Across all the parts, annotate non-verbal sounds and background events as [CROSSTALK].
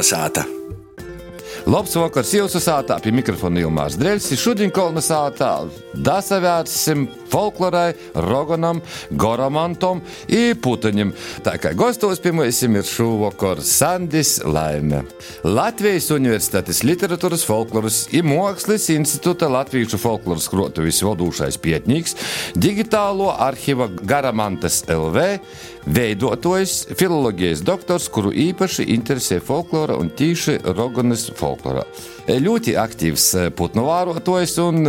Kolnesāta! Labs vakars jūsu sātā pie mikrofona Ilmārs Dreļs. Šodien kolna sātā folklorai, roganam, goramantom i puteņam. Tā kā gostos pie mums ir šovakar Sandis Laime. Latvijas Universitātes literatūras folkloras i Mākslas institūta Latviešu folkloras krotuvis vadošais pietnīgs, digitālo arhīva Garamantas LV veidotājs, filozofijas doktors, kuru īpaši interesē folklora un tīši roganas folklorā. Ļoti aktīvs putnu vārotājs un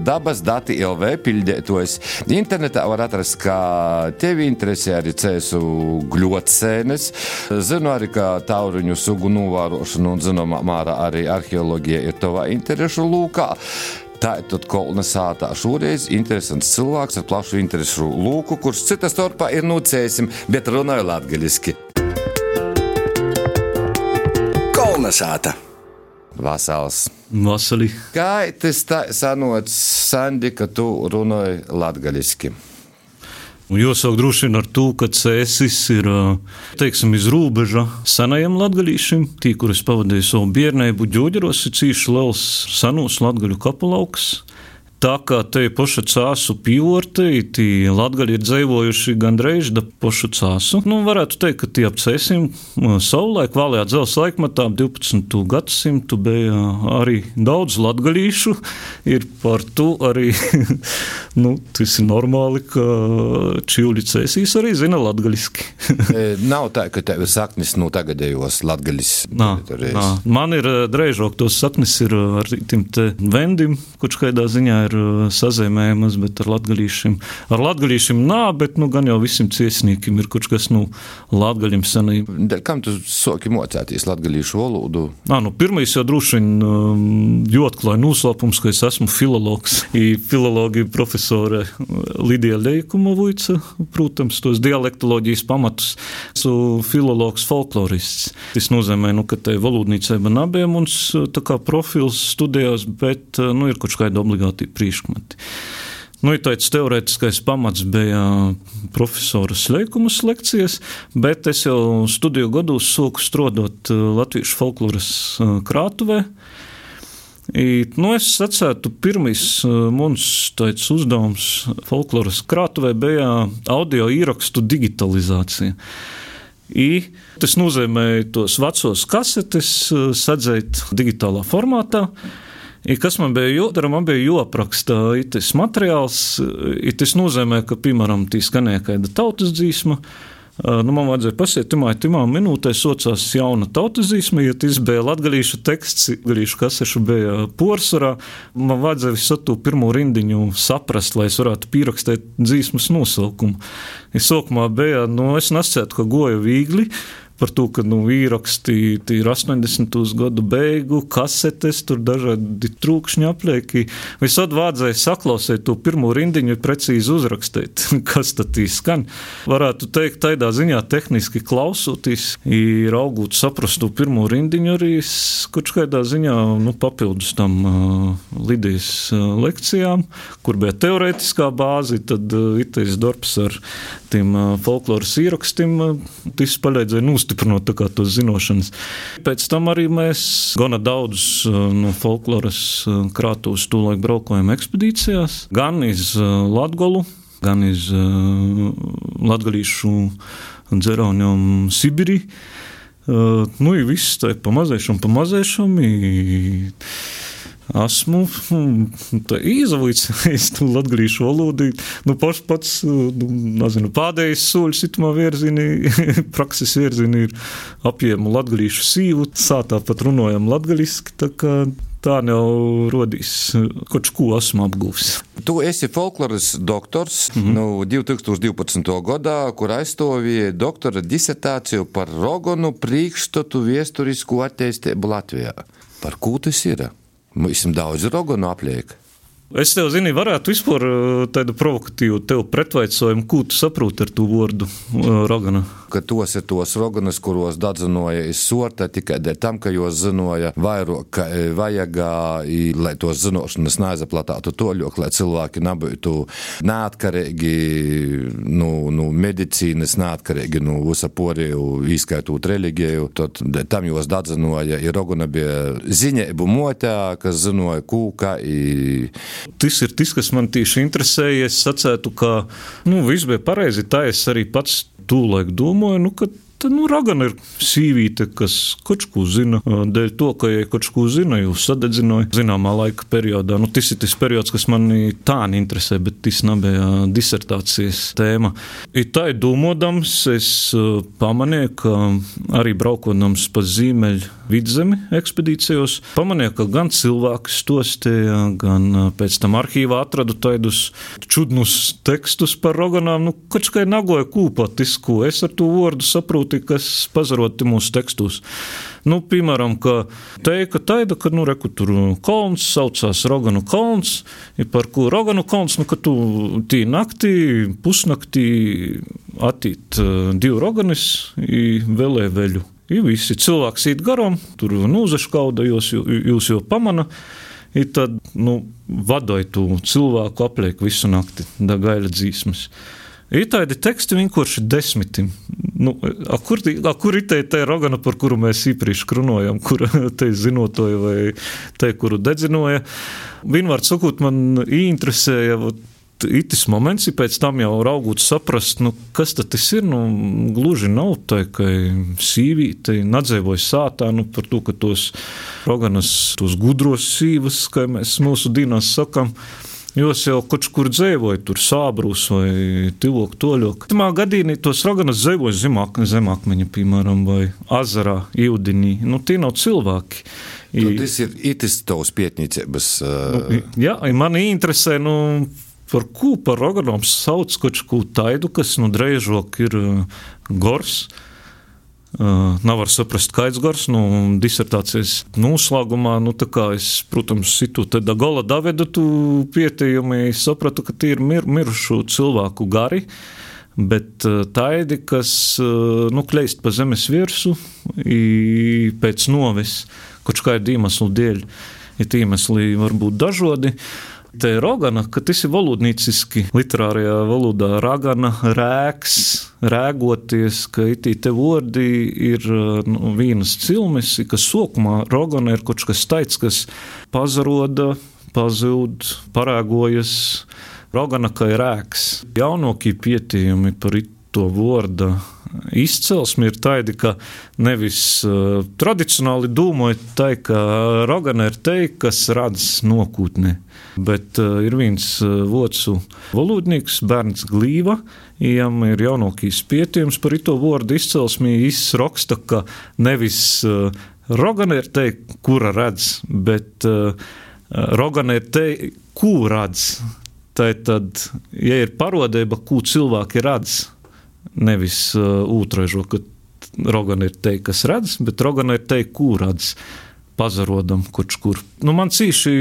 dabas dati LV pildētājs. Internetā var atrast, ka tevi interesē arī cēsu gļotsēnes. Zinu arī, ka tauriņu sugu novērošana un zināmā mārā arī arheoloģija ir tavā interešu lūkā. Tā ir tad kolna sātā. Šoreiz interesants cilvēks ar plašu interesu lūku, kurš citas starpā ir nucēsim, bet runāja latgaļiski. Kolna sāta! Vasals. Vasarī. Kā tas tā sanots, Sandi, ka tu runāji latgaļiski? Jāsāk droši vien ar to, ka cēsis ir teiksim, iz robeža senajam latgadīšiem. Tī, kurus pavadīju savu bērnību, ģoģeros, ir cīši liels senos latgaļu kapelauks. Tā kā te ir paša cāsu pīvorte, tī latgaļi ir dzīvojuši gandrīz da pašu cāsu. Nu, varētu teikt, ka tie apcēsim savulaik, vēlajā dzels laikmatā, 12. gadsimtu bija arī daudz latgaļīšu. Ir par to arī, [LAUGHS] nu, tas ir normāli, ka čīvļi cēsīs arī zina latgaļiski. [LAUGHS] Nav tā, ka tev ir saknis no tagadējos latgaļis. Nā, nā. Man ir drežok tos saknis ir ar tim te vendim, kurš kādā ziņā ir ir sazīmējamas, bet ar latgaļīšiem. Ar latgaļīšiem nā, bet nu, gan jau visiem ciesnīkiem ir kaut kas nu, latgaļiem senība. Kam tu soki mocēties latgaļīšu valodu? Nā, nu, pirmais jau droši vien jūtklāja noslēpums, ka es esmu filologs. I filologi profesore Lidija Leikumovica, protams, tos dialektoloģijas pamatus. Esmu filologs folklorists. Tas nozīmē, nu, ka te valodnīcība nebija mums tā kā profils studijās, bet nu, ir kaut kāda obligāti priekšmeti. Nu, tāds teorētiskais pamats bija profesora Sleikumas lekcijas, bet es jau studiju gados sāku strādāt Latvijas folkloras krātuvē. I, nu, es sacētu, pirmais mums tāds uzdevums folkloras krātuvē bija audio īrakstu digitalizācija. I, tas nozīmē tos vecos kasetes sadzēt digitālā formātā. I kas man bija jādara? Man bija jāapraksta tas materiāls. Tas nozīmē, ka, piemēram, tī skanēja kāda tautas dzīsma. Nu, man vajadzēja pasiet timā, timā minūtē socās jauna tautas zīme, ja tas bija latgalīšu teksts, galīšu kasešu bija porsvarā. Man vajadzēja visu to pirmo rindiņu saprast, lai es varētu pierakstīt dzīsmas nosaukumu. Es sākumā bija, nu, es nesētu, ka goja viegli, par to, ka nu, īraksti ir 80. gadu beigu, kasetes, tur dažādi trūkšņi aplieki. Visad vajadzēja saklausīt to pirmo rindiņu, precīzi uzrakstīt, [LAUGHS] kas tad skan. Varētu teikt, tādā ziņā tehniski klausoties, ir augot saprast to pirmo rindiņu arī kaut kādā ziņā nu, papildus tam uh, Lidijas uh, lekcijām, kur bija teorētiskā bāze, tad uh, itais darbs ar tiem folkloras ierakstiem, tas palīdzēja nūst nostiprinot tos zināšanas. Pēc tam arī mēs gana daudz uh, no folkloras uh, krātuves tūlīt braukājam ekspedīcijās, gan iz uh, Latgolu, gan iz Latgalīšu dzeroniem Sibiri. Nu, ir viss tā pamazēšana, pamazēšana esmu izavīts [LAUGHS] to latgriešu valodu. Nu, paš pats, nu, nezinu, pādējais soļs itamā virzienī, [LAUGHS] prakses virzienī ir apjēmu latgriešu sīvu, sātā pat runājam latgaliski, tā jau rodīs, kaut ko esmu apgūvis. Tu esi folkloras doktors mm -hmm. no 2012. gadā, kur aizstāvīja doktora disertāciju par rogonu priekšstatu viesturisku attīstību Latvijā. Par ko tas ir? Mums daudz roganu apliek. Es tev zinu, varētu vispār tādu provokatīvu tev pretvaicojumu, ko tu saproti ar to vārdu rogana. ka tos ir tos roganas, kuros dadzinoja iz sorta tikai dēļ tam, ka jos zinoja vairāk, ka e, vajagā, lai tos zinošanas neaizaplatātu toļok, lai cilvēki nebūtu neatkarīgi, nu, nu medicīnas, neatkarīgi no nu, visa poriju, izskaitot reliģiju, tad tam jos dadzinoja, ir rogana bija ziņēbu motā, kas zinoja kūka. I... Tas ir tas, kas man tieši interesēja. Es sacētu, ka nu, viss bija pareizi. Tā es arī pats tūlēk domāju, nu, ka Tad, nu, Ragana ir sīvīte, kas kaut ko zina. Dēļ to, ka, ja kaut ko zina, jūs sadedzināja zināmā laika periodā. Nu, tas ir tas periods, kas manī tā interesē, bet tas nebija disertācijas tēma. I tā ir domādams, es pamanīju, ka arī braukodams pa zīmeļu vidzemi ekspedīcijos, pamanīju, ka gan cilvēki stostīja, gan pēc tam arhīvā atradu tādus čudnus tekstus par roganām. Nu, kā nagoja kūpot, ko es ar to vārdu saprotu burti, kas pazaroti mūsu tekstos. Nu, piemēram, ka teika taida, ka, nu, reku tur kolns saucās Roganu kolns, ir par ko Roganu kolns, nu, ka tu tī naktī, pusnaktī attīt uh, divu roganis, vēlē veļu. I visi cilvēks īt garām, tur nūzaškauda, jūs, jūs jau pamana. I tad, nu, vadoja tu cilvēku apliek visu nakti, da gaļa dzīsmas. Ir tādi teksti vienkārši desmiti. Nu, a kur, a kur ir tā ragana, par kuru mēs īpaši runājam, [LAUGHS] kur te zinotoja vai te, kuru dedzinoja? Vienmēr sakot, man interesēja. Itis moments, ir pēc tam jau raugot, saprast, nu, kas tas ir. Nu, gluži nav tā, ka sīvīte nadzēvoja sātā nu, par to, ka tos roganas, tos gudros sīvas, kā mēs mūsu dienās sakām, Jūs jau kaut kur dzīvojat, tur sābrūs vai tilok toļok. Tamā gadījumā tos raganas dzīvoja zemāk, zemākmeņa, piemēram, vai azarā, jūdenī. Nu, tie nav cilvēki. I, tas ir itis tavs pietnīcības. Uh... Nu, jā, mani interesē, nu, par ko par raganām sauc kaut ko taidu, kas, nu, dreižok ir uh, gors. Uh, nav var saprast, kāds gars. Nu, disertācijas noslēgumā, nu, es, protams, situ te Dagola Davida pieteikumi, sapratu, ka tie ir mir, mirušu cilvēku gari. Bet taidi, kas nu, kleist pa zemes virsmu, pēc novis, kaut kādu iemeslu dēļ, ir iemesli var būt dažādi. Te ir rogana, ka tas ir valodnīciski, literārajā valodā ragana, rēks, rēgoties, ka itī te vārdi ir nu, vienas cilmes, ka sokumā rogana ir kaut kas tāds, kas pazaroda, pazūd, parēgojas. Rogana kā ir rēks. Jaunākie pietījumi par to vārdu izcelsme ir tāda, ka nevis uh, tradicionāli domājot, tā, ka rogana ir te, kas radz nokūtni. Bet uh, ir viens uh, vocu valodnieks, bērns Glīva, Ijam ir jaunākīs pietījums par to vārdu izcelsmi. Viņš raksta, ka nevis uh, rogana ir te, kura redz, bet uh, rogana ir te, ko redz. Tā tad, ja ir parodība, ko cilvēki redz, Nevis uh, ūtražo, ka Rogana ir te, kas redz, bet Rogana ir te, ko redz. Pazarodam, kurš kur. Nu, man cīši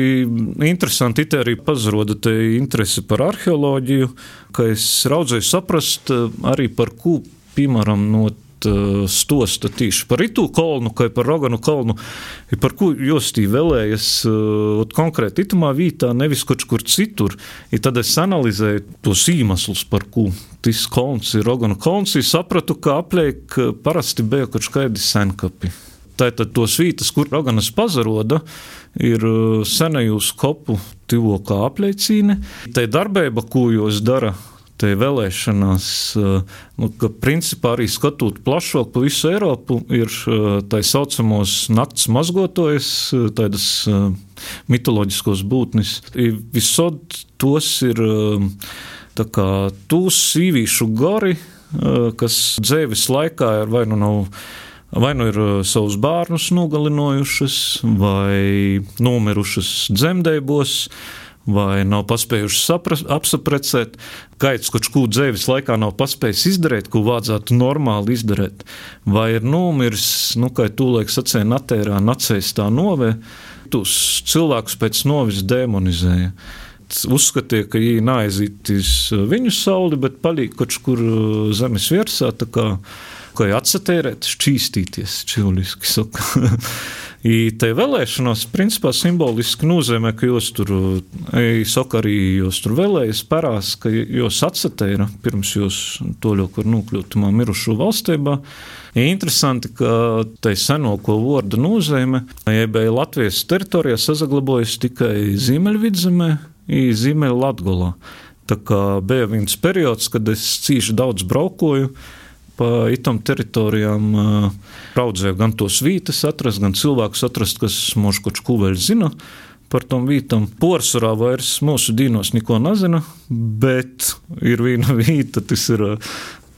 interesanti ir arī pazaroda te interese par arheoloģiju, ka es raudzēju saprast uh, arī par ko, piemēram, no Eh, stosta tieši par Itu kolnu, kā par Roganu kolnu, par ko jūs tī vēlējas uh, konkrēti itamā vītā, nevis kaut kur citur. I tad es analizēju tos īmeslus, par ko tas kolns ir Roganu kolns, un sapratu, ka apliek eh, parasti bija kaut kādi senkapi. Tātad tos vietas, kur Roganas pazaroda, ir senajūs kopu tivokā apliecīne. Tā darbība, ko jūs dara te vēlēšanās, eh, nu, ka principā arī skatot plašāk pa visu Eiropu, ir eh, tā saucamos nakts mazgotojas, tādas mitoloģiskos būtnes. Visod tos ir tā kā tūs sīvīšu gari, kas dzēvis laikā ir vai nu nav. Vai nu ir savus bērnus nogalinājušas, vai nomirušas dzemdībos, vai nav paspējuši apsaprecēt, gaits, kurš kūdu dzīves laikā nav paspējis izdarīt, ko vajadzētu normāli izdarīt, vai ir nomiris, nu, kā tūlēk sacēja natērā, nacējis tā novē, tos cilvēkus pēc novis demonizēja. uzskatīja, ka viņi neaiziet uz viņu sauli, bet paliek kaut kur zemes virsā, tā kā atsatērēt, šķīstīties, čiliski saka. [LAUGHS] Te vēlēšanās, principā, simboliski nozīmē, ka jūs tur, saka, arī jūs tur vēlējas parās, ka jūs atsatēra pirms jūs to ļoti var nokļūt tamā mirušo valstībā. Interesanti, ka tai senoko vārdu nozīme, jeb Latvijas teritorijā sazaglabojas tikai Ziemeļvidzemē Ziemeļlatgolā. Tā kā bija viens periods, kad es cīši daudz braukoju, pa itam teritorijām raudzēju gan tos vītas atrast, gan cilvēkus atrast, kas mūžu kaut vēl zina. Par tom vītam porcelāna vairs mūsu dīnos neko nezina, bet ir viena vīta, tas ir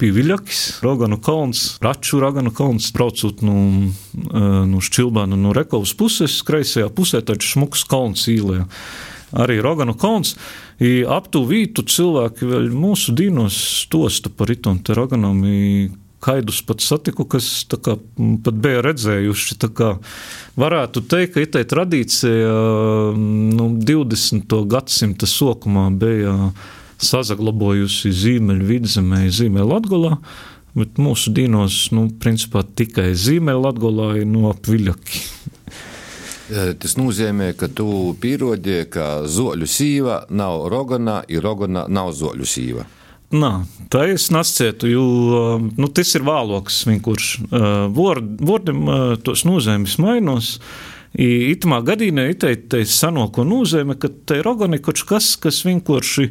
pie Viļakis, Roganu kalns, Raču Raganu kalns, braucot no, no Šķilbāna no Rekovas puses, kreisajā pusē taču šmuks kalns īlē. Arī Roganu kalns. I ap to vītu cilvēki vēl mūsu dīnos stosta par itom te raganam. Kaidus pat satiku, kas kā, pat bija redzējuši. Varētu teikt, ka tā tradīcija nu, 20. gadsimta sākumā bija sazaglabojusi zīmeļu vidzemē, zīmeļu latgolā, bet mūsu dīnos, nu, principā tikai zīmeļu latgolā ir no apviļaki. Tas nozīmē, ka tu pierodi, ka zoļu sīva nav rogana, ir rogana nav zoļu sīva. Nā, tā es nescietu, jo nu, tas ir vāloks, kurš vārdam tos nozīmes mainos. Itamā gadījumā iteitais sanoko nozīme, ka te ir rogani kaut kas, kas vienkārši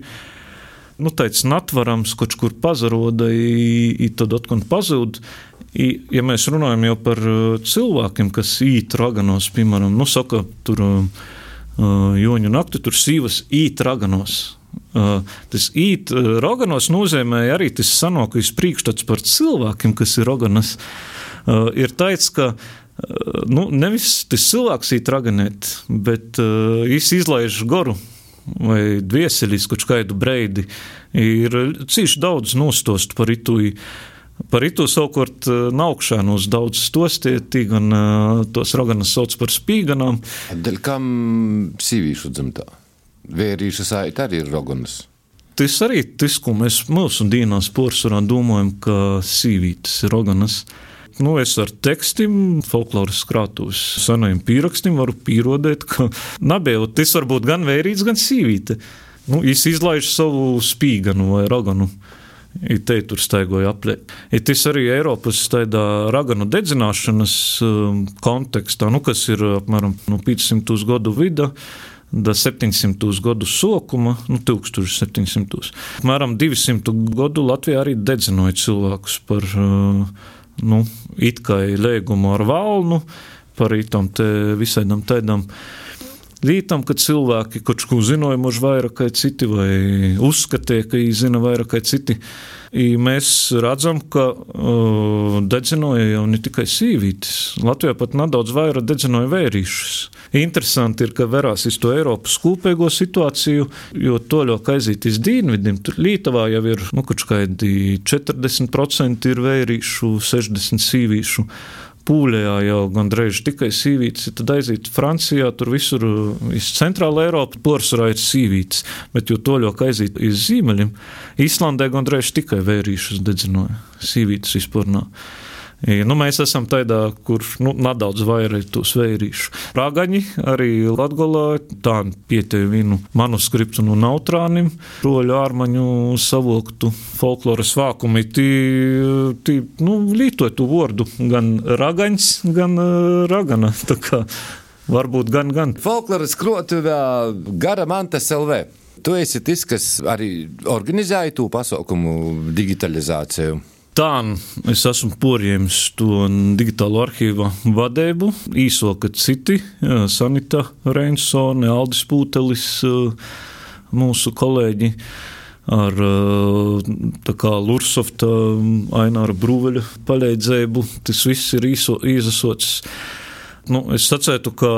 nu, tāds natvarams, kaut kur pazaroda, i tad atkal pazūd. Ja mēs runājam jau par uh, cilvēkiem, kas īt raganos, piemēram, nu, saka, tur uh, uh joņu nakti, tur sīvas īt raganos. Uh, tas īt raganos nozīmē arī tas sanākais priekšstats par cilvēkiem, kas ir raganas. Ir tāds, ka nu, nevis tas cilvēks īt raganēt, bet viņš izlaiž goru vai dvieseļus kaut kādu breidi. Ir cīši daudz nostost par itu. Par itu savukārt eh, naukšanos daudz stostieti, gan uh, tos raganas sauc par spīganām. Dēļ kam sīvīšu dzimtā? Vērīša saita arī ir raganas. Tas arī tas, ko mēs mūsu dienās porcelānā domājam, ka sīvītas ir raganas. Nu, es ar tekstiem, folkloras krātuves senajiem pierakstim varu pierodēt, ka nabēju tas var būt gan vērīts, gan sīvīte. Nu, es izlaižu savu spīganu vai raganu. I te tur staigoja apliek. I tas arī Eiropas tādā raganu dedzināšanas um, kontekstā, nu, kas ir apmēram no 500 gadu vida. Da 700 gadu sokuma, nu, 1700. Apmēram 200 gadu Latvijā arī dedzināja cilvēkus par, uh, nu, it kā lēgumu ar valnu, par itām visādām tādām. Lītam, kad cilvēki kaut ko zināja, mūž vairāk kā citi, vai uzskatīja, ka viņi zina vairāk kā citi. Mēs redzam, ka uh, dedzināja jau ne tikai sīvītis. Latvijā pat nedaudz vairāk dedzināja vērīšus. Interesanti ir, ka verās iz to Eiropas kopējo situāciju, jo to ļoti aiziet iz dienvidiem. Tur Lietuvā jau ir nu, kaut kādi 40% ir vērīšu, 60% sīvīšu. Pūlijā jau gandrīz tikai sīvītas, tad aiziet Francijā, tur visur, viss centrāla Eiropa, porcelāna ir sīvītas, bet jo toļāk aiziet iz zīmeļiem, Īslandē gandrīz tikai vērīšus dedzināja, sīvītas vispār nav. Nu, mēs esam tādā, kur nu, nedaudz vairāk tos vērīšu. Rāgaņi arī Latgolā tā pieteja vienu manuskriptu no Nautrānim, roļu ārmaņu savoktu folkloras vākumi. Tī, tī, nu, lītoja tu vārdu gan ragaņs, gan ragana. [LAUGHS] Varbūt gan, gan. Folkloras krotuvē gara mantas LV. Tu esi tas, kas arī organizēja to pasaukumu digitalizāciju. Tā es esmu porījis to digitālo arhīvu vadību, īsoka citi, Sanita Reinsone, Aldis Pūtelis, mūsu kolēģi ar Lursofta, Aināra Brūveļa palīdzību. Tas viss ir īso, īsasots Nu, es sacītu, ka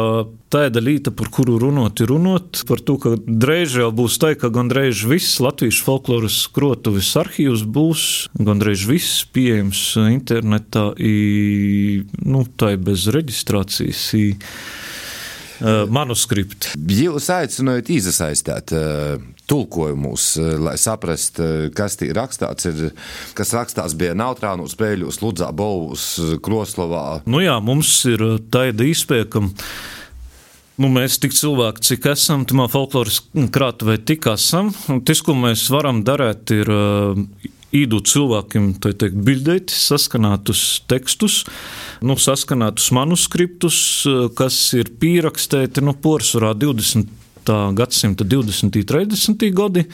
tāda lieta, par kuru runāt, ir runāt par to, ka drīz jau būs tā, ka gandrīz viss Latvijas folkloras skrotuves arhīvs būs gandrīz viss pieejams internetā, i, nu, tā ir bez reģistrācijas. I, uh, manuskripti. Jūs aicinājāt izasaistīt uh, tulkojumus, uh, lai saprastu, kas ir, kas rakstāts bija Nautrānu spēļus, Ludzā, Bolvus, Kroslovā. Nu jā, mums ir tāda izpēja, ka Nu, mēs tik cilvēki, cik esam, tamā folkloras krātuvē tik esam. Tas, ko mēs varam darīt, ir īdot cilvēkiem, tā teikt, bildēt, saskanātus tekstus, nu, saskanātus manuskriptus, kas ir pierakstīti, nu, porcelāna 20. gadsimta 20. un 30. gadi.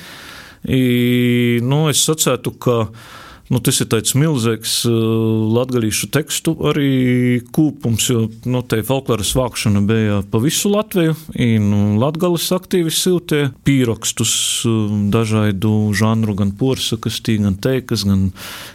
I, nu, es sacētu, ka Nu, tas ir tāds milzīgs uh, latviešu tekstu arī kūpums, jo nu, te folkloras vākšana bija pa visu Latviju. Nu, Latgales aktīvi siltie pīrakstus uh, dažādu žanru, gan porsakastī, gan teikas, gan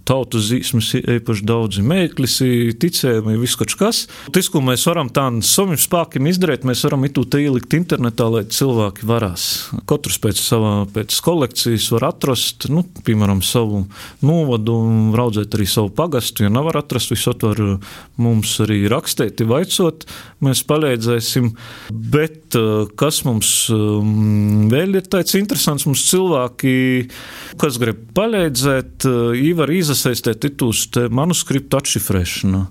tautas zīsmes, īpaši daudzi mēklis, ticējumi, viss kaut kas. Tas, ko mēs varam tā saviem spēkiem izdarīt, mēs varam itu te ielikt internetā, lai cilvēki varās. Katrs pēc savā pēc kolekcijas var atrast, nu, piemēram, savu novadu novadu, raudzēt arī savu pagastu. Ja nevar atrast, visot var uh, mums arī rakstīt, vaicot, mēs palīdzēsim. Bet uh, kas mums um, vēl ir tāds interesants, mums cilvēki, kas grib palīdzēt, īvar uh, izasaistīt itūs manuskriptu atšifrēšanu.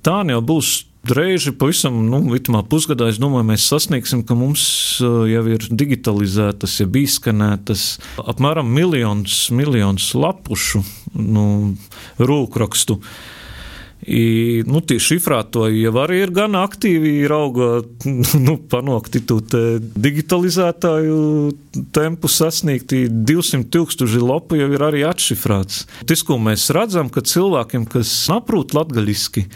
Tā jau būs Reizi pavisam nu, pusgadā es domāju, mēs sasniegsim, ka mums uh, jau ir digitalizētas, jau izskanētas apmēram miljons, miljons lapušu nu, rūkrakstu. I, nu, tie šifrētoji jau arī ir gan aktīvi, ir auga, [LAUGHS] nu, panākti to digitalizētāju tempu sasniegti 200 tūkstoši lapu jau ir arī atšifrēts. Tas, ko mēs redzam, ka cilvēkiem, kas saprot latgaļiski,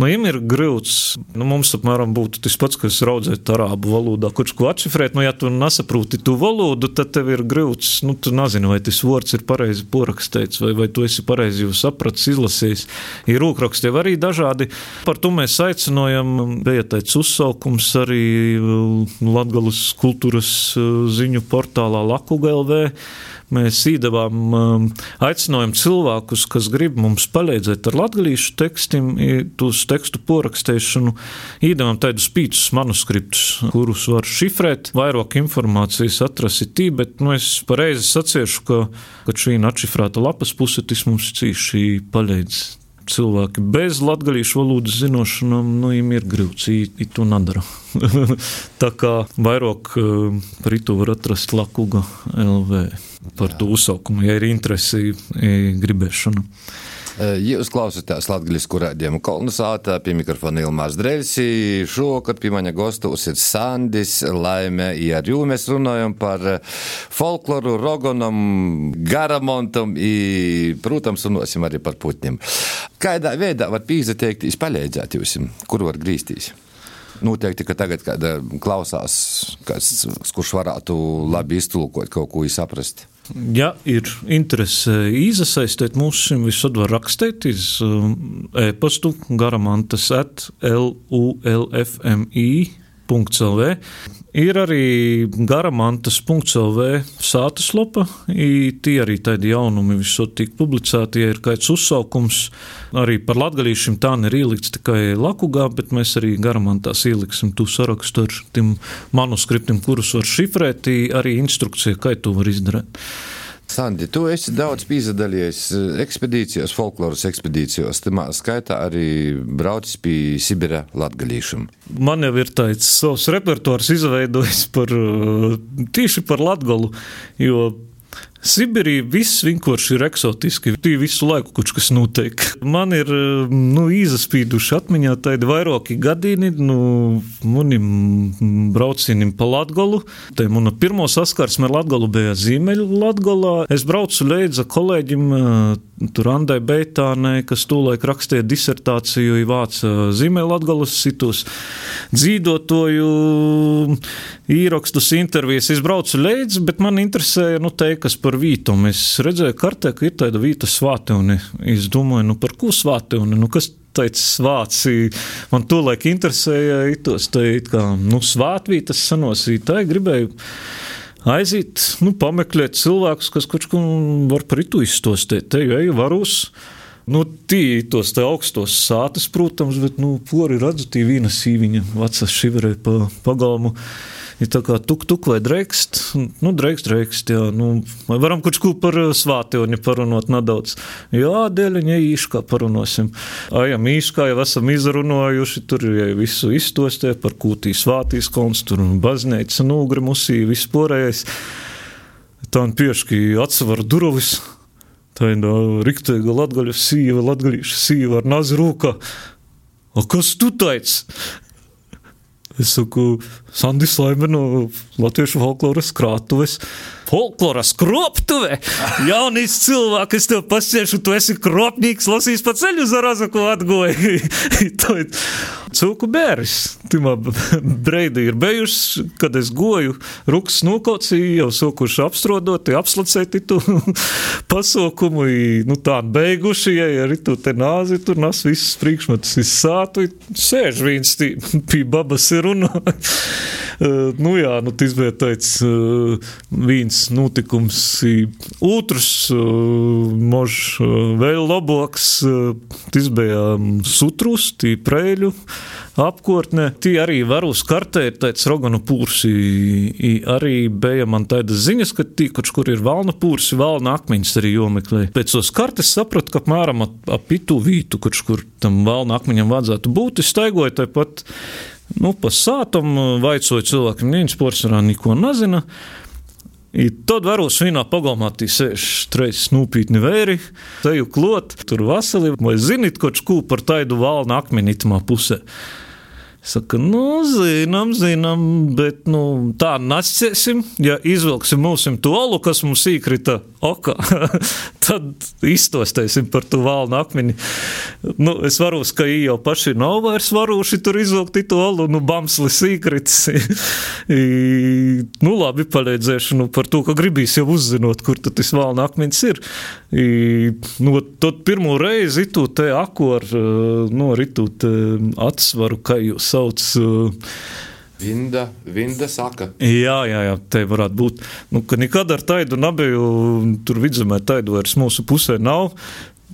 Nu, viņam ir grūts. Nu, mums apmēram būtu tas pats, kas raudzēt arābu valodā, kurš ko atšifrēt. Nu, ja tu nesaproti to valodu, tad tev ir grūts. Nu, tu nezini, vai tas vārds ir pareizi porakstīts, vai, vai tu esi pareizi sapratis, izlasījis. Ir rūkraksti arī dažādi. Par to mēs aicinājam. Bija tāds uzsaukums arī uh, Latgalas kultūras uh, ziņu portālā Laku GLV Mēs iedavām, um, aicinājām cilvēkus, kas grib mums palīdzēt ar latviešu tekstiem, tos tekstu porakstīšanu, iedavām tādus pīcis manuskriptus, kurus var šifrēt, vairāk informācijas atrast tī, bet nu, es pareizi saciešu, ka, ka šī atšifrēta lapas puse tas mums cīši palīdz cilvēki bez latviešu valodas zināšanām, nu, viņiem ir grūts, viņi to nedara. [LAUGHS] Tā kā vairāk eh, par to var atrast Lakuga LV par to uzsaukumu, ja ir interesi, gribēšana. Jūs klausāties Latvijas kurādiem kolonizātā, pie mikrofona Ilmārs Dreļsi. Šokad pie maņa gostos ir Sandis, Laime, ja ar jū mēs runājam par folkloru, rogonam, garamontam, i, protams, runāsim arī par putņiem. Kādā veidā var pīzateiktīs palīdzēt jums, kur var grīstīs? Noteikti, ka tagad kāda klausās, kas, kurš varētu labi iztulkot kaut ko saprast. Ja ir interese iesaistīt mūsu šim, visur var rakstīt uz um, e-pastu garamantas at lulfmi .lv. Ir arī garamantas.lv sātas lapa, tie arī tādi jaunumi visot tiek publicēti, ja ir kāds uzsaukums. Arī par latgalīšiem tā ir ielikts tikai lakugā, bet mēs arī garamantās ieliksim tu sarakstu ar tiem manuskriptiem, kurus var šifrēt, arī instrukcija, kā to var izdarīt. Sandi, tu esi daudz piedalījies eh, ekspedīcijos, folkloras ekspedīcijos, tā skaitā arī braucis pie Sibira latgalīšiem. Man jau ir tāds savs repertuārs izveidojis par eh, tieši par latgalu, jo Sibīrija viss vienkārši ir eksotiski. Tī visu laiku kaut kas notiek. Man ir nu, izaspīduši atmiņā tādi vairāki gadījumi, nu, manim braucienim pa Latgolu. Tā mana pirmā saskarsme ar Latgolu bija Ziemeļu Latgolā. Es braucu līdzi kolēģim tur Andai Beitānai, kas tūlaik rakstīja disertāciju vāca Ziemeļu Latgolas situs dzīdotoju īrakstus, intervijas. Es braucu līdzi, bet man interesēja, nu, te, kas par par vītumu. Es redzēju, kartē, ka ir tāda vīta svāteuni. Es domāju, nu par ko svāteuni? Nu, kas teica svāci? Man to laik interesēja, itos teikt, kā, nu, svātvītas sanosītāji gribēju aiziet, nu, pameklēt cilvēkus, kas kaut ko var par itu izstostēt. Te jau eju varus. Nu, tī, tos te augstos sātas, protams, bet, nu, pori redzu, tī vīna sīviņa vecā šiverē pa pagalmu. Ir tā kā tuk, tuk vai drēkst, nu, drēkst, drēkst, jā, nu, vai varam kaut ko par svātioni parunot nedaudz. Jā, dēļiņa īši kā parunosim. Ajam īši kā jau esam izrunājuši, tur jau visu iztostē par kūtī svātīs konts, tur bazneica, nūgri musī, viss porējais. Tā un pieški atsvaru durvis. Tā ir no riktēga latgaļu sīva, latgaļīša sīva ar nazi rūkā. O kas tu teici? Es saku, Sandis Laime no Latviešu folkloras krātuves. Folkloras kroptuve! Jaunīs cilvēks, es tev pasiešu, tu esi kropnīgs, lasīs pa ceļu zaraza, ko atgoji. [LAUGHS] Cūku bēris. Timā [LAUGHS] breidi ir bijuši, kad es goju, rukas nokaucīju, jau sokuši apstrodoti, apslacēti tu [LAUGHS] pasaukumu, nu tā beiguši, ja arī tu te nāzi, tur nas visus priekšmetus izsātu, sēž viens tī, pie babas ir runā. Nu jā, nu tas bija tāds viens notikums, otrs uh, mož vēl labāks, tas bija sutrus, tī prēļu apkārtne. Tī arī var uz kartē ir tāds roganu pūrsi, arī bija man tādas ziņas, ka tī, kurš kur ir valna pūrsi, valna akmeņas arī jomeklē. Pēc tos kartes sapratu, ka apmēram ap, ap itu vītu, kurš kur tam valna akmeņam vajadzētu būt, es staigoju tāpat Nu, pa sātam vaicoju cilvēkam, viņš porcelāna neko nezina. I tad varos vienā pagalmā sēž treis nūpītni vēri, teju klot, tur vasali, vai zinit ko par taidu valna akmenītamā pusē. Saka, nu, zinām, zinām, bet nu, tā nesciesim. Ja izvilksim mūsu tolu, kas mums īkrita okā, [LAUGHS] tad iztostēsim par to valnu akmeni. Nu, es varu, ka jau paši nav vairs varuši tur izvilkt tolu, nu, bamslis īkrits. [LAUGHS] nu, labi, palīdzēšu nu, par to, ka gribīs jau uzzinot, kur tad tas valnu akmenis ir. I, nu, tad pirmo reizi tu te aku ar, nu, ar itu atsvaru, ka jūs sauc. Uh, Vinda, vinda saka. Jā, jā, jā, te varētu būt. Nu, ka nekad ar taidu nebiju, tur vidzemē taidu vairs mūsu pusē nav.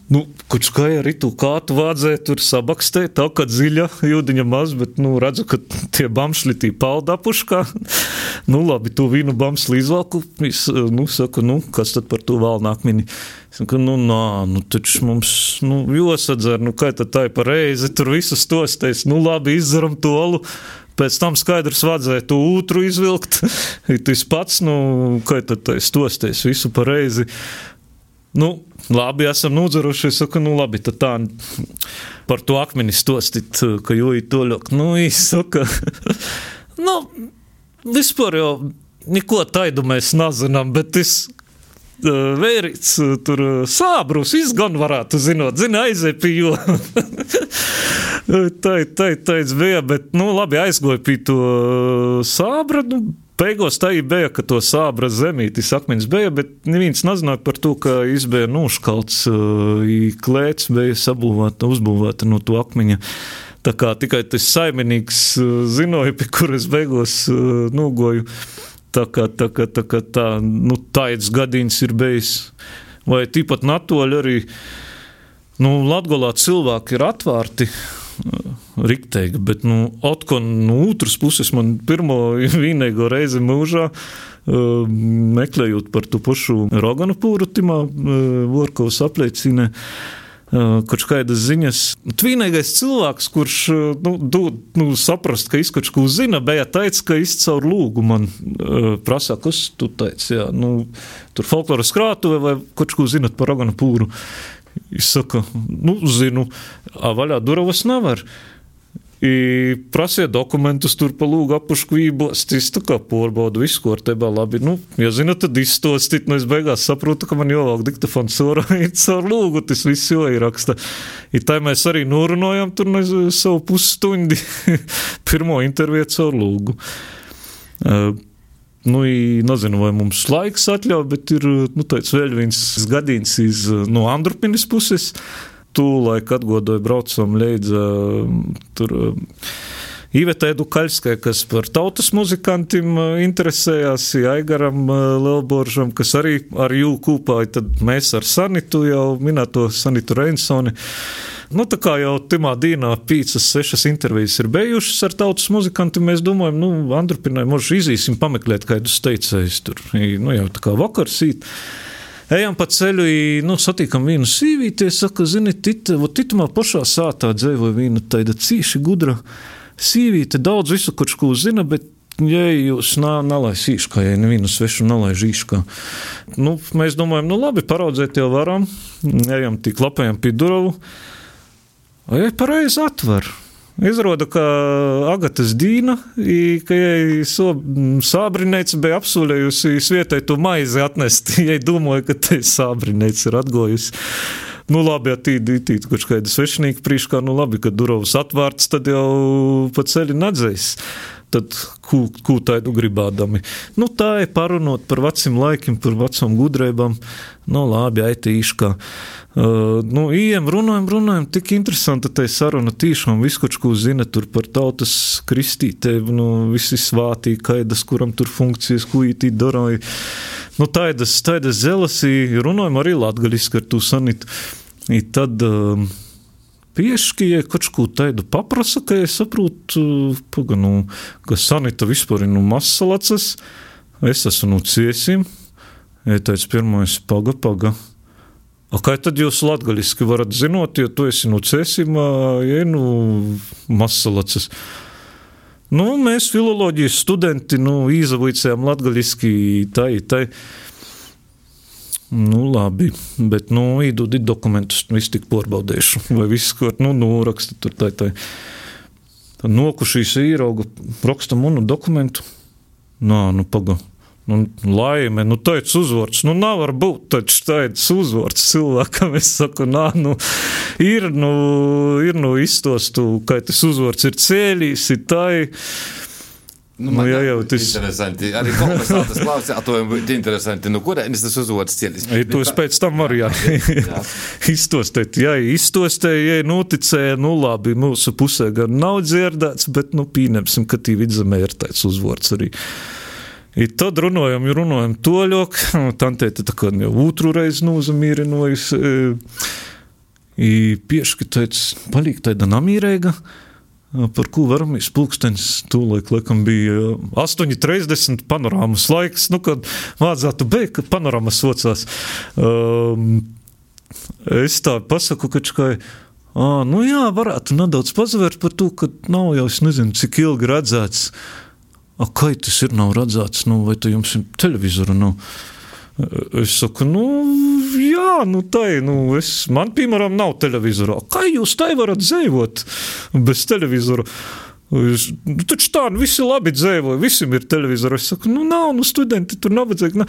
Nu, kurš kā arī tu kā tu vādzēji tur sabakstē, tā kā dziļa jūdiņa maz, bet, nu, redzu, ka tie bamšļi tī palda puškā. [LAUGHS] nu, labi, tu vīnu bamšļi izvalku, es, nu, saku, nu, kas tad par to vēl nākmini? Saku, nu, nā, nu, taču mums, nu, jāsadzer, nu, kā tad tā ir pareizi, tur visus tos teiks, nu, labi, izdaram tolu. Pēc tam skaidrs vajadzēja to otru izvilkt. [LAUGHS] Tas pats, nu, kā tad tas stosties visu pareizi. Nu, labi, esam nodzeruši. Es saku, nu, labi, tad tā par to akmeni stostit, ka jūji to ļoti. Nu, izsaka, [LAUGHS] nu, vispār jau neko taidu mēs nezinām, bet tas vērīts tur sābrus izgan varētu zinot, zina, pie jo. tā, tā, tā bija, bet, nu, labi, aizgoja pie to sābra, nu, Beigās tā bija, ka to sābra zemītis akmens bija, bet neviens nezināja par to, ka izbēja noškalts, klēts bija sabūvēta, uzbūvēta no to akmeņa. Tā kā tikai tas saimnieks zināja, pie kuras beigās nogoju. Tā kā tā, kā, tā, kā tā nu, tāds gadījums ir bijis. Vai tīpat natoļi arī, nu, Latgolā cilvēki ir atvērti riktēga, bet, nu, atkal no otras puses man pirmo [LAUGHS] vienīgo reizi mūžā meklējot par to pašu Roganu pūru, Timā Vorkovs apliecina, kurš kādas ziņas. Tvīnīgais cilvēks, kurš nu, dod, nu, saprast, ka izkač ko zina, bija teicis, ka izcaur lūgu man prasā, kas tu teici, jā, nu, tur folkloras krātuve vai kaut ko zinat par Roganu pūru. Es saku, nu, zinu, vaļā durvis nevar. I prasiet dokumentus tur pa lūgu apuškvībos, tas tā kā porbaudu visu, ko ar tebā labi. Nu, ja zina, tad izstostit, nu es beigās saprotu, ka man jāvāk diktafons sora, [LAUGHS] it caur lūgu, tas viss jau ir raksta. I tā mēs arī norunājam tur nezinu savu pusstundi, [LAUGHS] pirmo interviju caur lūgu. Uh, Nu, nezinu, vai mums laiks atļauj, bet ir nu, tāds vēl viens gadījums no Andrupinas puses. Tūlaik atgodoju braucam līdz tur Iveta Edukaļskai, kas par tautas muzikantiem interesējās, Aigaram Lielboržam, kas arī ar jū kūpāja, tad mēs ar Sanitu jau minēto Sanitu Reinsoni. Nu, tā kā jau timā dīnā pīcis sešas intervijas ir bijušas ar tautas muzikantiem, mēs domājam, nu, Andrupinai, možda izīsim pameklēt kādus teicējus tur, nu, jau tā kā vakarsīt. Ejam pa ceļu, nu, satiekam vienu sīvīti, saka, zini, tit, titamā pašā sātā dzēvoja viena tāda cīši gudra sīvīte, daudz visu, kurš ko zina, bet Ja jūs nelaisat īškā, ja nevienu svešu nelaiž īškā, nu, mēs domājam, nu labi, paraudzēt jau varam, ejam tik lapējam pie durvīm, vai pareizi atver. Izrāda, ka Agatas Dīna, ka jej so, sābrinēts bija apsolējusi svietai to maizi atnest, [LAUGHS] ja domāju, ka te sābrinēts ir atgojusi. Nu, labi, tīdi, kurš kāda svešinieka prīškā, nu labi, kad durvs atvērts, tad jau pa ceļu nadzēs tad ko, ko tādu gribādami. Nu, tā ir parunot par veciem laikiem, par vecām gudrībām. Nu, labi, aitīšu, ka. Uh, nu, ejam, runājam, runājam, tik interesanti tā saruna tiešām viskoč, ko zina tur par tautas kristītēm, nu, visi svātī, kaidas, kuram tur funkcijas, ko ītī darāja. Nu, tādas, tādas zelasī, runājam arī latgaļiski ar to sanitu. I tad, uh, Piešķi, ja kaut ko tādu paprasa, ka es saprotu, paga, nu, ka sanita vispār ir nu masalacas, es esmu nu ciesim, ja tāds pirmais paga, paga. A kā tad jūs latgaļiski varat zinot, jo tu esi nu ciesim, ja nu masalacas. Nu, mēs filoloģijas studenti, nu, izavicējām latgaļiski tai, tai. Nu, labi, bet, nu, īdūdi dokumentus visu tik porbaudīšu. Vai viss, ko, nu, noraksta tur tā, tā. Tad nokušīs īrauga, rakstam unu dokumentu. Nā, nu, paga. Nu, laime, nu, tāds uzvārds, nu, nav var būt taču tāds uzvārds cilvēkam. Es saku, nā, nu, ir, nu, ir, nu, izstostu, ka tas uzvārds ir cēlīs, ir tai. Nu, nu, jā, jau tas ir interesanti. Arī kolonizācijas klausījā, to ir interesanti. Nu, kurienes tas uzvodas cielis? Ja tu pēc tam arī jā. jā. [LAUGHS] iztostēt, jā, iztostēt, ja noticēja, nu labi, mūsu pusē gan nav dzirdēts, bet, nu, pieņemsim, ka tī vidzemē ir tāds uzvords arī. I tad runājam, runājam toļok, tantēta tā kā jau otru reizi nozamīrinojas, i pieški tāds, palīk tāda namīrēga, par ko varamīs pulkstenis tūlīt, laikam bija 8.30 panorāmas laiks, nu, kad vādzētu beigt, kad panorāmas socās. Um, es tā pasaku, ka čkai, ā, nu jā, varētu nedaudz pazvērt par to, ka nav jau, es nezinu, cik ilgi redzēts. A, kā tas ir, nav redzēts, nu, vai tu jums ir televizoru nav? Nu? Es saku, nu, jā, nu, tā ir. Nu, es, man, piemēram, nav televizora. Kā jūs tai varat dzīvot bez televizora? Es, nu, taču tā, nu, visi labi dzīvo, visiem ir televizors. Es saku, nu, nav, nu, studenti tur nav vajadzīgi.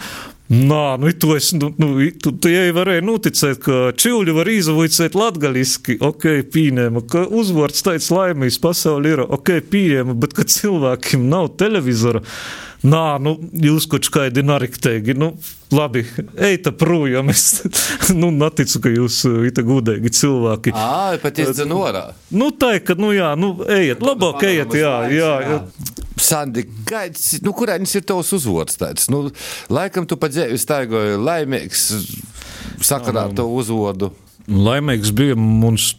Nā, nu, tu esi, nu, nu tu, tu jau varēji noticēt, ka čivļi var izvuicēt latgaliski, ok, pieņēma, ka uzvārds tāds laimīgs pasauli ir, ok, pieņēma, bet ka cilvēkiem nav televizora. Nā, nu, jūs kaut kādi nariktēgi, nu, labi, eita projām. Es [LAUGHS] nu, neticu, ka jūs ir gudīgi cilvēki. Ā, pat izdzen norā. Nu, tā, ka, nu, jā, nu, ejiet, labāk ejiet, jā, jā. jā. Sandi, kāds, nu, kurēnis ir tavs uzvārds tāds? Nu, laikam tu pa dzēvi staigoji laimīgs sakarā ar to uzvārdu. Laimīgs bija mums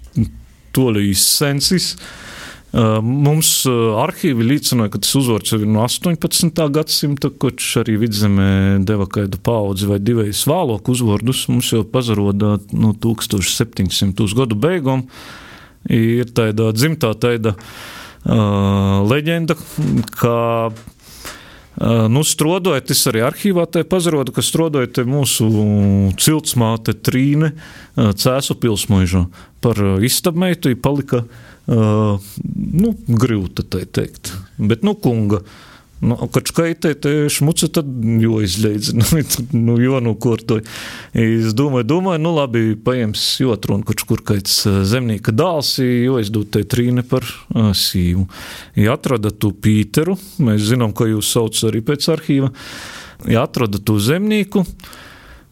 tolīs sensis. Uh, Mums arhīvi liecināja, ka tas uzvārds ir no 18. gadsimta, kurš arī vidzemē deva kādu paudzi vai divus vāloku uzvārdus. Mums jau pazaroda no 1700. gadu beigām. Ir tāda dzimtā tāda uh, leģenda, ka uh, nu, strādājot, es arī arhīvā te pazarodu, ka strādājot mūsu ciltsmāte Trīne uh, Cēsu pilsmuižu par istabmeitu, palika uh, Uh, nu, grūti tā teikt. Bet, nu, kunga. Nu, kad skaitē te šmuca, tad jo izleidz, [LAUGHS] nu, nu, jo nu, kur to. Es domāju, domāju, nu, labi, paiems jotru un kurš kur kāds zemnieka dāls, jo es dūtu te trīne par sīvu. Ja atrada tu Pīteru, mēs zinām, ka jūs sauc arī pēc arhīva, ja atrada tu zemnieku,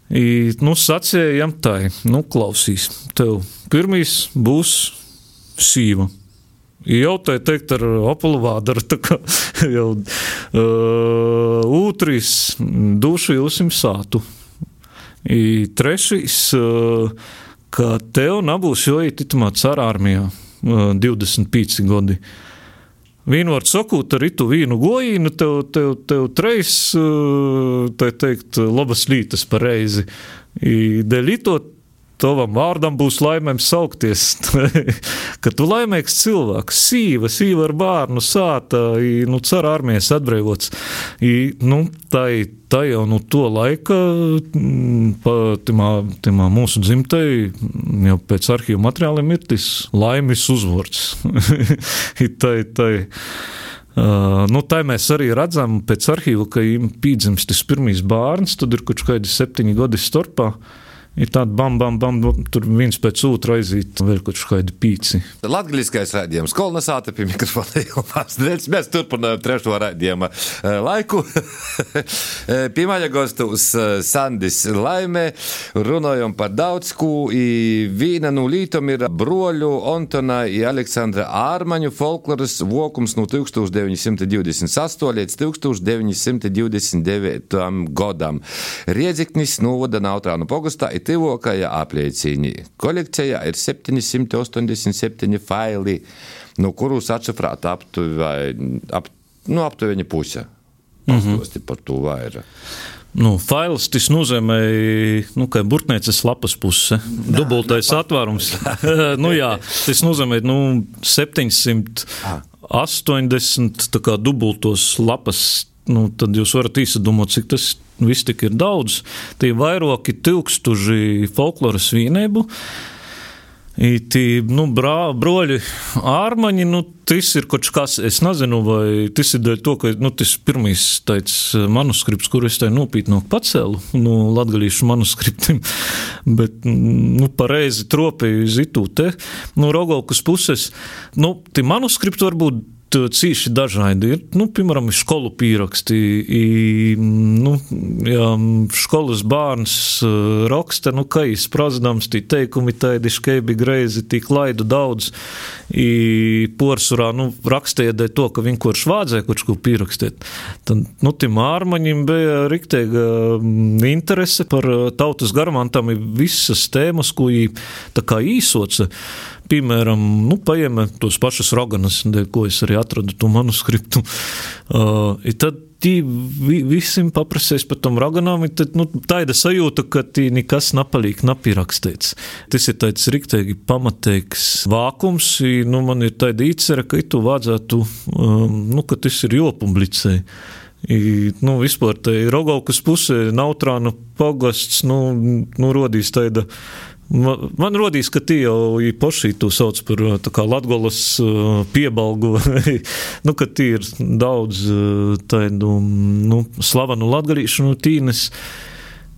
I, nu, sacējam tai, nu, klausīs, tev pirmīs būs sīva. Jau tā teikt ar tā kā [LAUGHS] jau uh, ūtris dušu jūsim sātu. I trešais, uh, ka tev nebūs joīt itamā cara armijā uh, 25 gadi. Vienmēr sakot, arī tu vīnu gojīnu, tev, tev, tev treis, tā teikt, labas lītas pareizi. Dēļ to tavam vārdam būs laimēms saukties, [LAUGHS] ka tu laimīgs cilvēks, sīva, sīva ar bērnu sāta, nu, cer armijas atbrīvots. I, nu, tai, tā jau nu to laika, pa, timā, timā mūsu dzimtei, jau pēc arhīvu materiāliem ir tas laimes uzvords. [LAUGHS] tai, tai. Uh, nu, tā mēs arī redzam, pēc arhīva, ka ir pīdzimts tas pirmais bērns, tad ir kaut kādi septiņi gadi starpā. Uh, ir tādi bam, bam, bam, tur viens pēc otra aiziet, vēl kaut kādi pīci. Latgaliskais raidījums kolonizāta pie mikrofona Ilmās Dreļs. Mēs turpinām trešo raidījuma eh, laiku. [LAUGHS] Pirmajā gastos eh, Sandis Laime runājam par daudz ko. Viena no lītom ir broļu Antona i Aleksandra Ārmaņu folkloras vokums no 1928 līdz 1929 gadam. Riedziknis novada Nautrānu pogastā tuvākajā apliecīnī. Kolekcijā ir 787 faili, no kurus atšifrēta aptuveni, ap, nu, aptuveni puse. Mm -hmm. par to vairāk. Nu, fails tas nozīmē, nu, ka burtnēcas lapas puse, dubultais atvērums. nu, jā, tas nozīmē nu, 780 kā, dubultos lapas. Nu, tad jūs varat izdomāt, cik tas viss tik ir daudz. Tie vairāki tūkstoši folkloras vīnēbu. Tī, nu, brā, broļi, ārmaņi, nu, tas ir kaut kas, es nezinu, vai tas ir dēļ to, ka, nu, tas pirmais tāds manuskripts, kur es tā nopietni pacēlu, nu, latgalīšu manuskriptim, [LAUGHS] bet, nu, pareizi tropēju uz itū te, nu, Rogovkas puses, nu, tie manuskripti varbūt cīši dažādi ir. Nu, piemēram, skolu pieraksti. Nu, ja skolas bērns raksta, nu, kā es prazdams, tī teikumi tādi škeibi greizi, tik laidu daudz. Porsurā, nu, rakstīja dēļ to, ka viņi kurš vādzēja, kurš ko pierakstīt. Tad, nu, tim ārmaņim bija rikteiga interese par tautas garmantam visas tēmas, ko viņi tā kā īsoca piemēram, nu, paņēma tos pašus roganas, ko es arī atradu to manuskriptu. Uh, tad tī visiem paprasēs par tom raganām, tad nu, tāda sajūta, ka tī nekas napalīk, napierakstīts. Tas ir tāds riktīgi pamatīgs vākums, nu, man ir tāda īcera, ka tu vajadzētu, um, nu, ka tas ir jopublicē. I, nu, vispār tā ir Rogaukas puse, Nautrāna pogasts, nu, nu rodīs tāda Man, man rodīs, ka tie jau paši to sauc par latgolas piebalgu, [LAUGHS] nu, ka tie ir daudz tādu nu, slavenu latgalīšu no tīnes.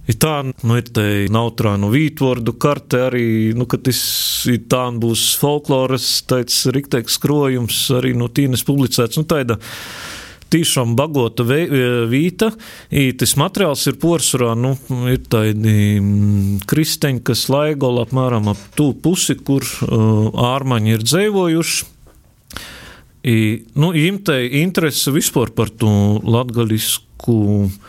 Ir tā, nu, ir tā nautrānu vītvordu karte arī, nu, ka tas ir tā būs folkloras, tāds rikteiks krojums arī no tīnes publicēts, nu, tāda tiešām bagota vīta. Tas materiāls ir porcelāna, nu, ir tādi mm, kristeņi, kas laigola apmēram ap tū pusi, kur uh, ārmaņi ir dzēvojuši. I, nu, Imtei interese vispār par to latgaļisku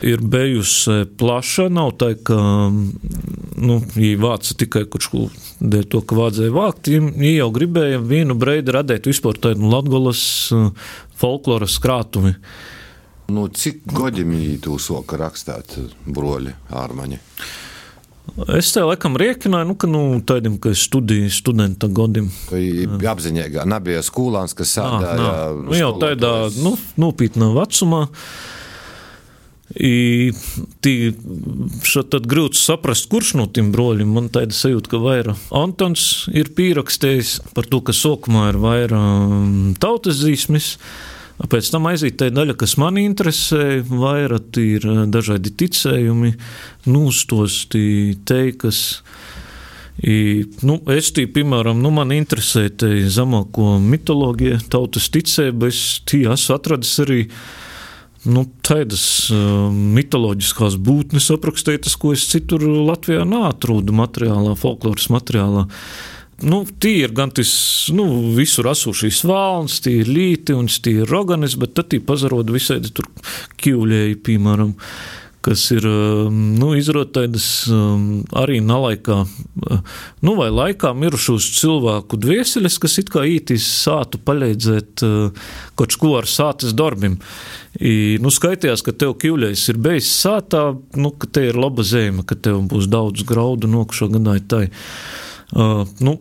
ir bijusi plaša. Nav tā, ka nu, viņi vāca tikai kaut ko dēļ to, ka vajadzēja vākt. Viņi jau gribēja vienu breidu radīt vispār tādu latgaļas folkloras krātumi. Nu, cik gadiem jūs soka rakstāt broļi ārmaņi? Es tev laikam riekināju, nu, ka nu, tādiem, ka es studēju studenta. Tā apziņā nebija skolāns, kas sādāja. Nu, jau tādā, nu, nopietnā vecumā. Tad grūti saprast, kurš no tiem broļiem man tāda sajūta, ka vairāk Antons ir pierakstījis par to, ka sākumā ir vairāk tautas zīsmes. Pēc tam aiziet tā daļa, kas man interesē, vairāk ir dažādi ticējumi, nūstos, teikas. I, nu, es tī, piemēram, nu, man interesē zemāko mitoloģiju, tautas ticību. Es tī esmu atradis arī nu, tādas uh, mitoloģiskās būtnes aprakstītas, ko es citur Latvijā neatrodu materiālā, folkloras materiālā. nu, tie ir gan tas nu, visur esošais valns, tie ir līti un tie ir roganis, bet tad tie pazaroda visādi tur kīvļēji, piemēram kas ir um, nu, izrotājas um, arī nalaikā, uh, nu, vai laikā mirušos cilvēku dvieseles, kas it kā ītīs sātu palīdzēt uh, kaut ko ar sātas darbim. I, nu, skaitījās, ka tev kīvļais ir beidzis sātā, nu, ka te ir laba zeme, ka tev būs daudz graudu nokušo gadāju tai. Uh, nu,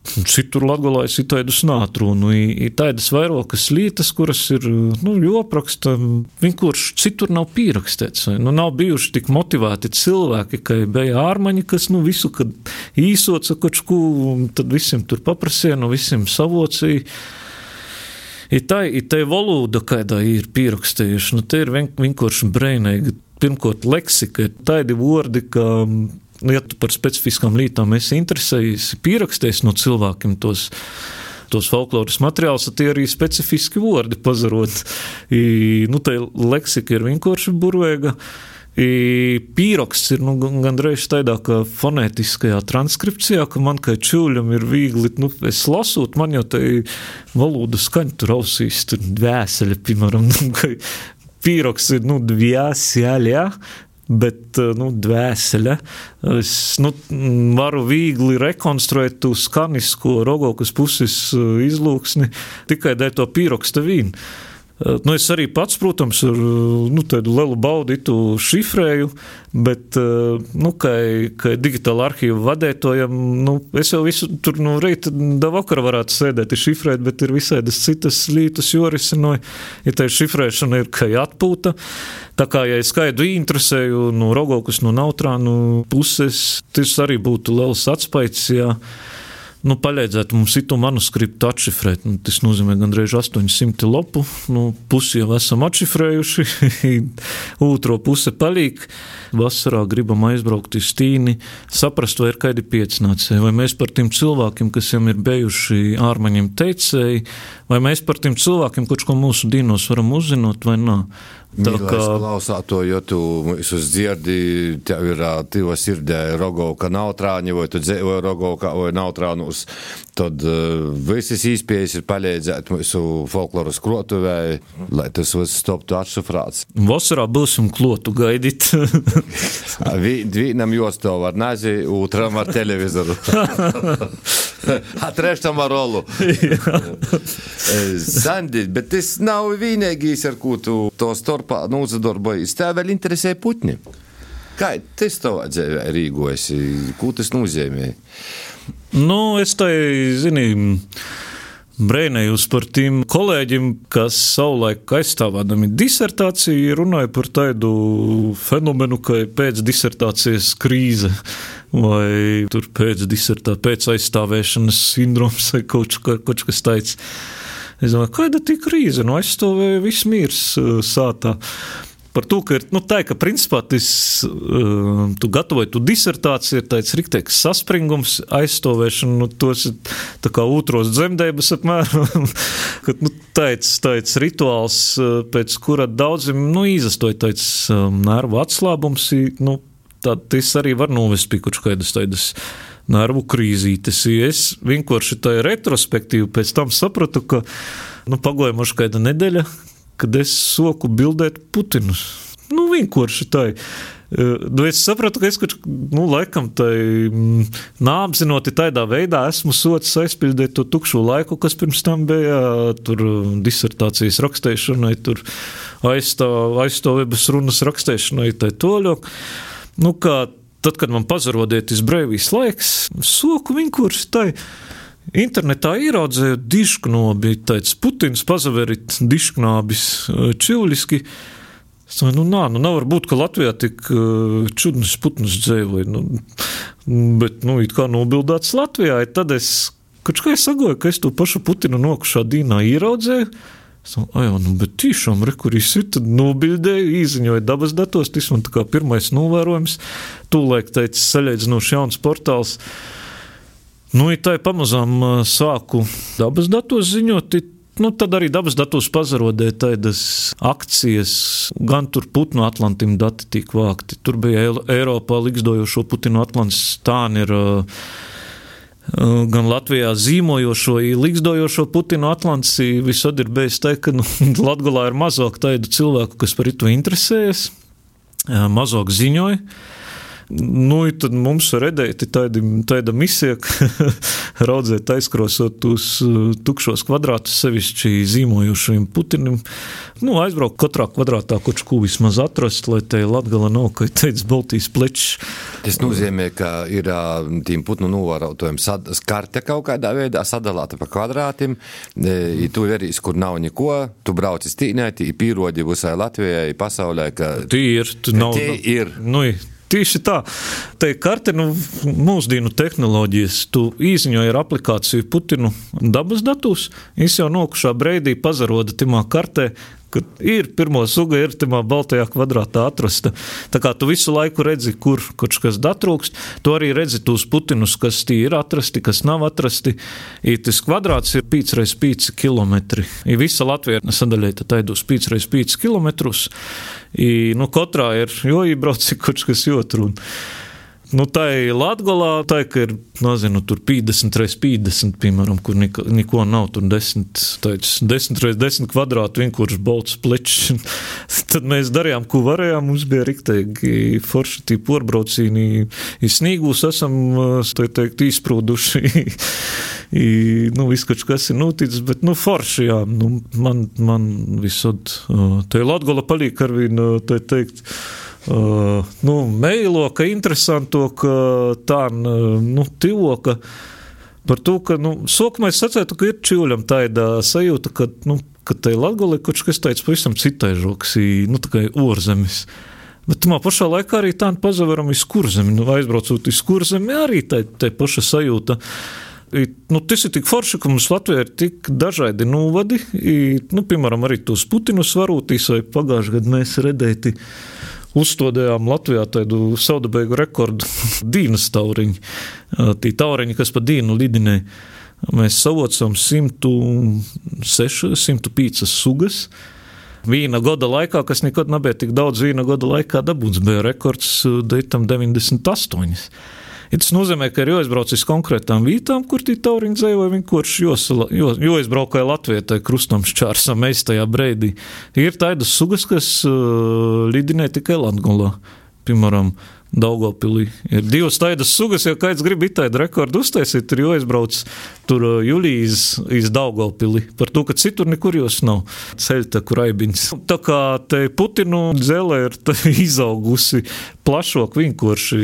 Citur Latvijā ir tādas nātrūnu, ir tādas vairākas lietas, kuras ir nu, jopraksta, vienkārši citur nav pierakstīts. Nu, nav bijuši tik motivēti cilvēki, ka bija ārmaņi, kas nu, visu, kad īsoca kaut ko, tad visiem tur paprasīja, no visiem savocīja. Ir tā, ir tā valoda, kādā ir pierakstījuši, nu, te ir vienkārši brēnīgi. Pirmkārt, leksika ir tādi vārdi, ka nu, ja tu par specifiskām lietām esi interesējies, pierakstījis no cilvēkiem tos tos folkloras materiālus, tie arī specifiski vārdi pazarot. I, nu, tā leksika ir vienkārši burvēga. Pīroksts ir nu, gandrīz tādā kā fonētiskajā transkripcijā, ka man kā čūļam ir viegli, nu, es lasot, man jau tā valoda skaņa tur ausīs, tur dvēsele, piemēram, [LAUGHS] nu, pīroksts ir, nu, dvēsele, ja? Bet eh, nu, dvēsele. Es nu, varu viegli rekonstruēt to skanisko rogokas puses eh, izlūksni tikai dēļ to pīroksta vīnu. Eh, nu, es arī pats, protams, ar nu, tādu lielu baudītu šifrēju, bet, nu, kā, kā digitāla arhīva vadētojam, nu, es jau visu tur no nu, rīta da vakara varētu sēdēt, šifrēt, bet ir visādas citas lietas jorisinoja. Ja tā šifrēšana ir kā atpūta, tā kā, ja es skaidru interesēju no Rogokas, no Nautrānu puses, tas arī būtu liels atspaids, ja nu, palīdzētu mums itu manuskriptu atšifrēt. Nu, tas nozīmē gandrīz 800 lapu. Nu, pusi jau esam atšifrējuši, [LAUGHS] otro puse paliek. Vasarā gribam aizbraukt uz Stīni, saprast, vai ir kādi piecinācēji, vai mēs par tiem cilvēkiem, kas jau ir bijuši ārmaņiem teicēji, vai mēs par tiem cilvēkiem, kurš ko mūsu dīnos varam uzzināt vai nē. Tā kā klausās to, jo tu visus dzirdi, tev ir tīva sirdē rogovka nautrāņa, vai tu dzīvo rogovka vai nautrānus, tad uh, visas īspējas ir palīdzēt mūsu folkloras krotuvē, lai tas viss stoptu atšifrāts. Vasarā būsim klotu gaidīt. [LAUGHS] Vienam jostāv ar nazi, otram ar televizoru. [LAUGHS] A trešam ar rolu. [LAUGHS] Sandi, bet tas nav vienīgais, ar ko tu to starpā nozadarbojies. Tev vēl interesē putni. Kā tas tavā dzīvē rīkojas? Ko tas nozīmē? Nu, es tai, zini, brēnējos par tiem kolēģiem, kas savulaik aizstāvādami disertāciju runāja par tādu fenomenu, kā pēc disertācijas krīze vai pēc disertācijas, pēc aizstāvēšanas sindroms vai kaut, kaut kas tāds. Es domāju, kāda ir krīze? Nu, aizstāvēja viss miers uh, sātā. Par to, ka ir nu, tā, ka principā tas, uh, tu gatavoji tu disertāciju, ir tāds riktīgs saspringums, aizstāvēšana, nu, tos tā kā otros dzemdēbas apmēram, [LAUGHS] kad, nu, tāds, tāds rituāls, uh, pēc kura daudziem, nu, izastoja tāds um, nervu atslābums, nu, tad tas arī var novest pie kaut kādas tādas nervu krīzītes. Es vienkārši tā retrospektīvi pēc tam sapratu, ka nu, pagāja možda kāda nedēļa, kad es soku bildēt Putinus. Nu, vienkārši tā. Nu, es sapratu, ka es kaut nu, laikam mm, nāapzinoti tādā veidā esmu sots aizpildīt to tukšo laiku, kas pirms tam bija tur disertācijas rakstēšanai, tur aizstāvības runas rakstēšanai, tā toļok. Nu, kā tad, kad man pazarodēties brīvīs laiks, soku vienkārši tai. Internetā ieraudzēju dišknobi, tāds Putins pazaverit dišknābis čivliski. Es domāju, nu, nā, nu nevar būt, ka Latvijā tik uh, čudnas putnas dzēvoja. Nu, bet, nu, it kā nobildāts Latvijā, tad es kaut kā sagoju, ka es to pašu Putinu nokušā dīnā ieraudzēju. Ai, nu, bet tiešām, re, kur ir tad nobildēju, īziņoju dabas datos, tas man tā kā pirmais novērojums. Tūlēk teica saļaidzinoši jauns portāls. Nu, tā ir pamazām sāku dabas datos ziņot, nu, tad arī dabas datos pazarodēja tādas akcijas, gan tur putnu atlantim dati tika vākti. Tur bija Eiropā likstojošo putinu atlants, tā ir. Gan Latvijā zīmojošo, līgzdojošo Putinu Atlants, visad ir bijis teikt, ka nu, [LAUGHS] Latgolā ir mazāk tādu cilvēku, kas par to interesējas, mazāk ziņoja. Nu, tad mums redēti tāda, tāda misija, ka [LAUGHS] raudzēt aizkrosot uz uh, tukšos kvadrātus, sevišķi zīmojušiem Putinam. Nu, aizbraukt katrā kvadrātā, kurš ko vismaz atrast, lai te Latgala nav, kā teica, Baltijas plečs. Tas nozīmē, ka ir tīm putnu novērotājiem karte kaut kādā veidā sadalāta pa kvadrātiem. Ja tu arī, kur nav neko, tu brauc uz tīnēti, pīrodi visai Latvijai, pasaulē, ka... Tī ir, tu nav... Tī ir. Nu, Tieši tā. Te karte, nu, mūsdienu tehnoloģijas, tu īziņoji ar aplikāciju Putinu dabas datus, es jau nokušā breidī pazaroda timā kartē, ka ir pirmā suga, ir tajā baltajā kvadrātā atrasta. Tā kā tu visu laiku redzi, kur kaut kas datrūkst, tu arī redzi tos putinus, kas tī ir atrasti, kas nav atrasti. I tas kvadrāts ir 5x5 km. I visa Latvija ir sadaļēta taidos 5x5 km. I, nu, katrā ir, jo ībrauc ir kaut kas otru. Un, Nu, tā ir Latvijā, tā ir nezinu, 50 reizes 50, piemēram, kur neko, neko nav. Tur 10, tāds, 10 reizes 10 kvadrātu vienkārši balts plečs. [LAUGHS] Tad mēs darījām, ko varējām. Mums bija rīktīgi forši tie porbraucīni. Snīgūs esam, tā teikt, izprūduši. [LAUGHS] I, nu, viss kaut kas ir noticis, bet, nu, forši, jā. Nu, man, man visod, tā ir Latgola palīk ar vien, tā teikt, nu, meilo, ka interesanto, ka tā, nu, tivo, ka par to, ka, nu, sākumā es sacētu, ka ir čūļam tāda sajūta, ka, nu, ka tai Latgolē kaut kas tāds pavisam citai žoks, nu, tā kā ārzemes. Bet tamā pašā laikā arī tā pazavaram iz kurzemi, nu, aizbraucot iz kurzemi, arī tā, tā paša sajūta. I, nu, tas ir tik forši, ka mums Latvijā ir tik dažādi novadi. I, nu, piemēram, arī tos Putinus varūtīs, vai pagājušajā gadā mēs redēti uzstādījām Latvijā tādu saudabēgu rekordu [LAUGHS] dīnas tauriņu. Tī tauriņi, kas pa dīnu lidinēja, mēs savocam 106, 105 sugas. Vīna gada laikā, kas nekad nebija tik daudz vīna gada laikā dabūts, bija rekords deitam 98. Ja tas nozīmē, ka ir jāizbrauc uz konkrētām vietām, kur tie tauriņi dzīvoja, vienkārši jāizbraukāja Latvijā, tai krustam šķārsam, mēs tajā breidī. Ir tādas sugas, kas uh, lidinē tikai Latgolā, piemēram, Daugopilī. Ir divas tādas sugas, ja kāds grib itāļu rekordu uztaisīt, tur jāizbrauc tur uh, jūlijas iz Daugopilī. Par to, ka citur nekur jūs nav ceļta, kur aibins. Tā kā te Putinu dzēlē ir [LAUGHS] izaugusi plašāk vienkārši.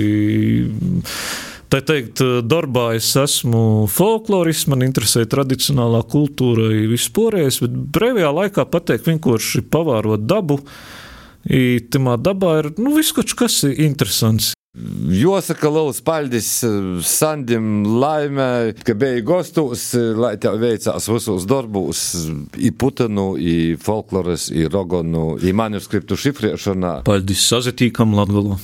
Tā teikt, darbā es esmu folklorists, man interesē tradicionālā kultūra vispārējais, bet brīvajā laikā pateikt vienkārši pavārot dabu. I tamā dabā ir nu, viss kaut kas interesants. Jāsaka, Lielas paldies Sandim, Laimē, ka bija gostos, lai tev veicās visos darbos, i putanu, i folkloras, i rogonu, i manuskriptu šifrēšanā. Paldies, sazatīkam Latgalo!